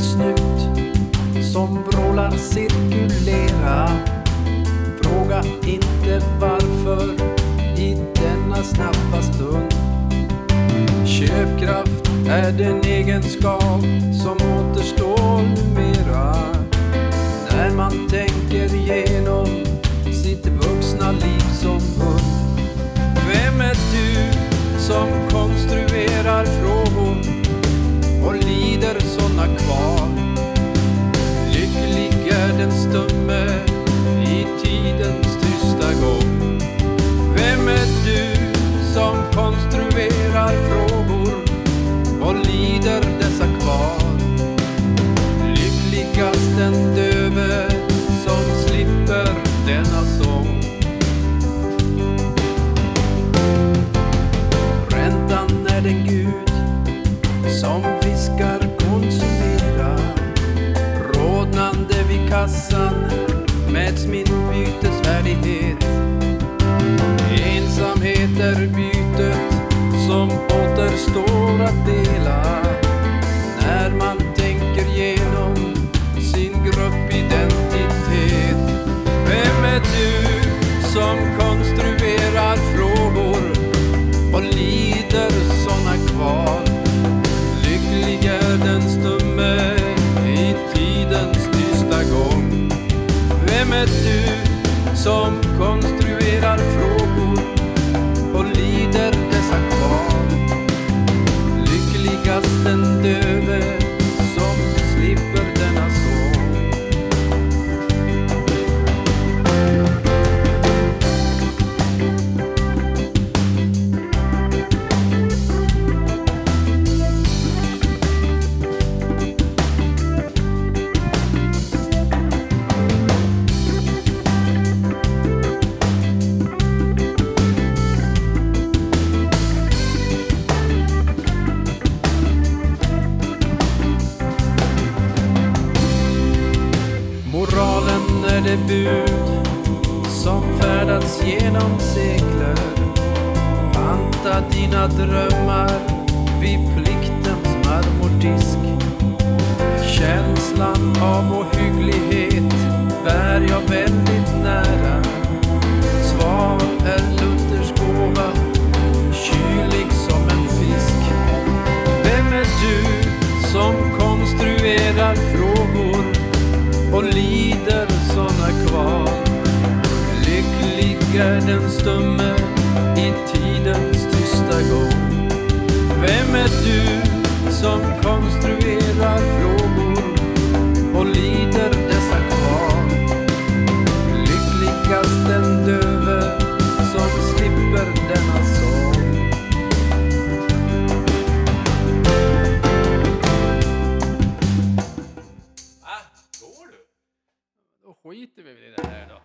snut som vrålar cirkulera. Fråga inte varför i denna snabba stund. Köpkraft är den egenskap kassan mäts min bytesvärdighet. Ensamhet är bytet som återstår att dela när man tänker genom sin gruppidentitet. Vem är du som som konst. Är det bud som färdats genom sekler. Panta dina drömmar vid pliktens marmordisk. Känslan av ohygglighet och lider såna kvar? Lycklig är den stumme i tidens tysta gång. Vem är du som kommer? då skiter vi väl i det här då.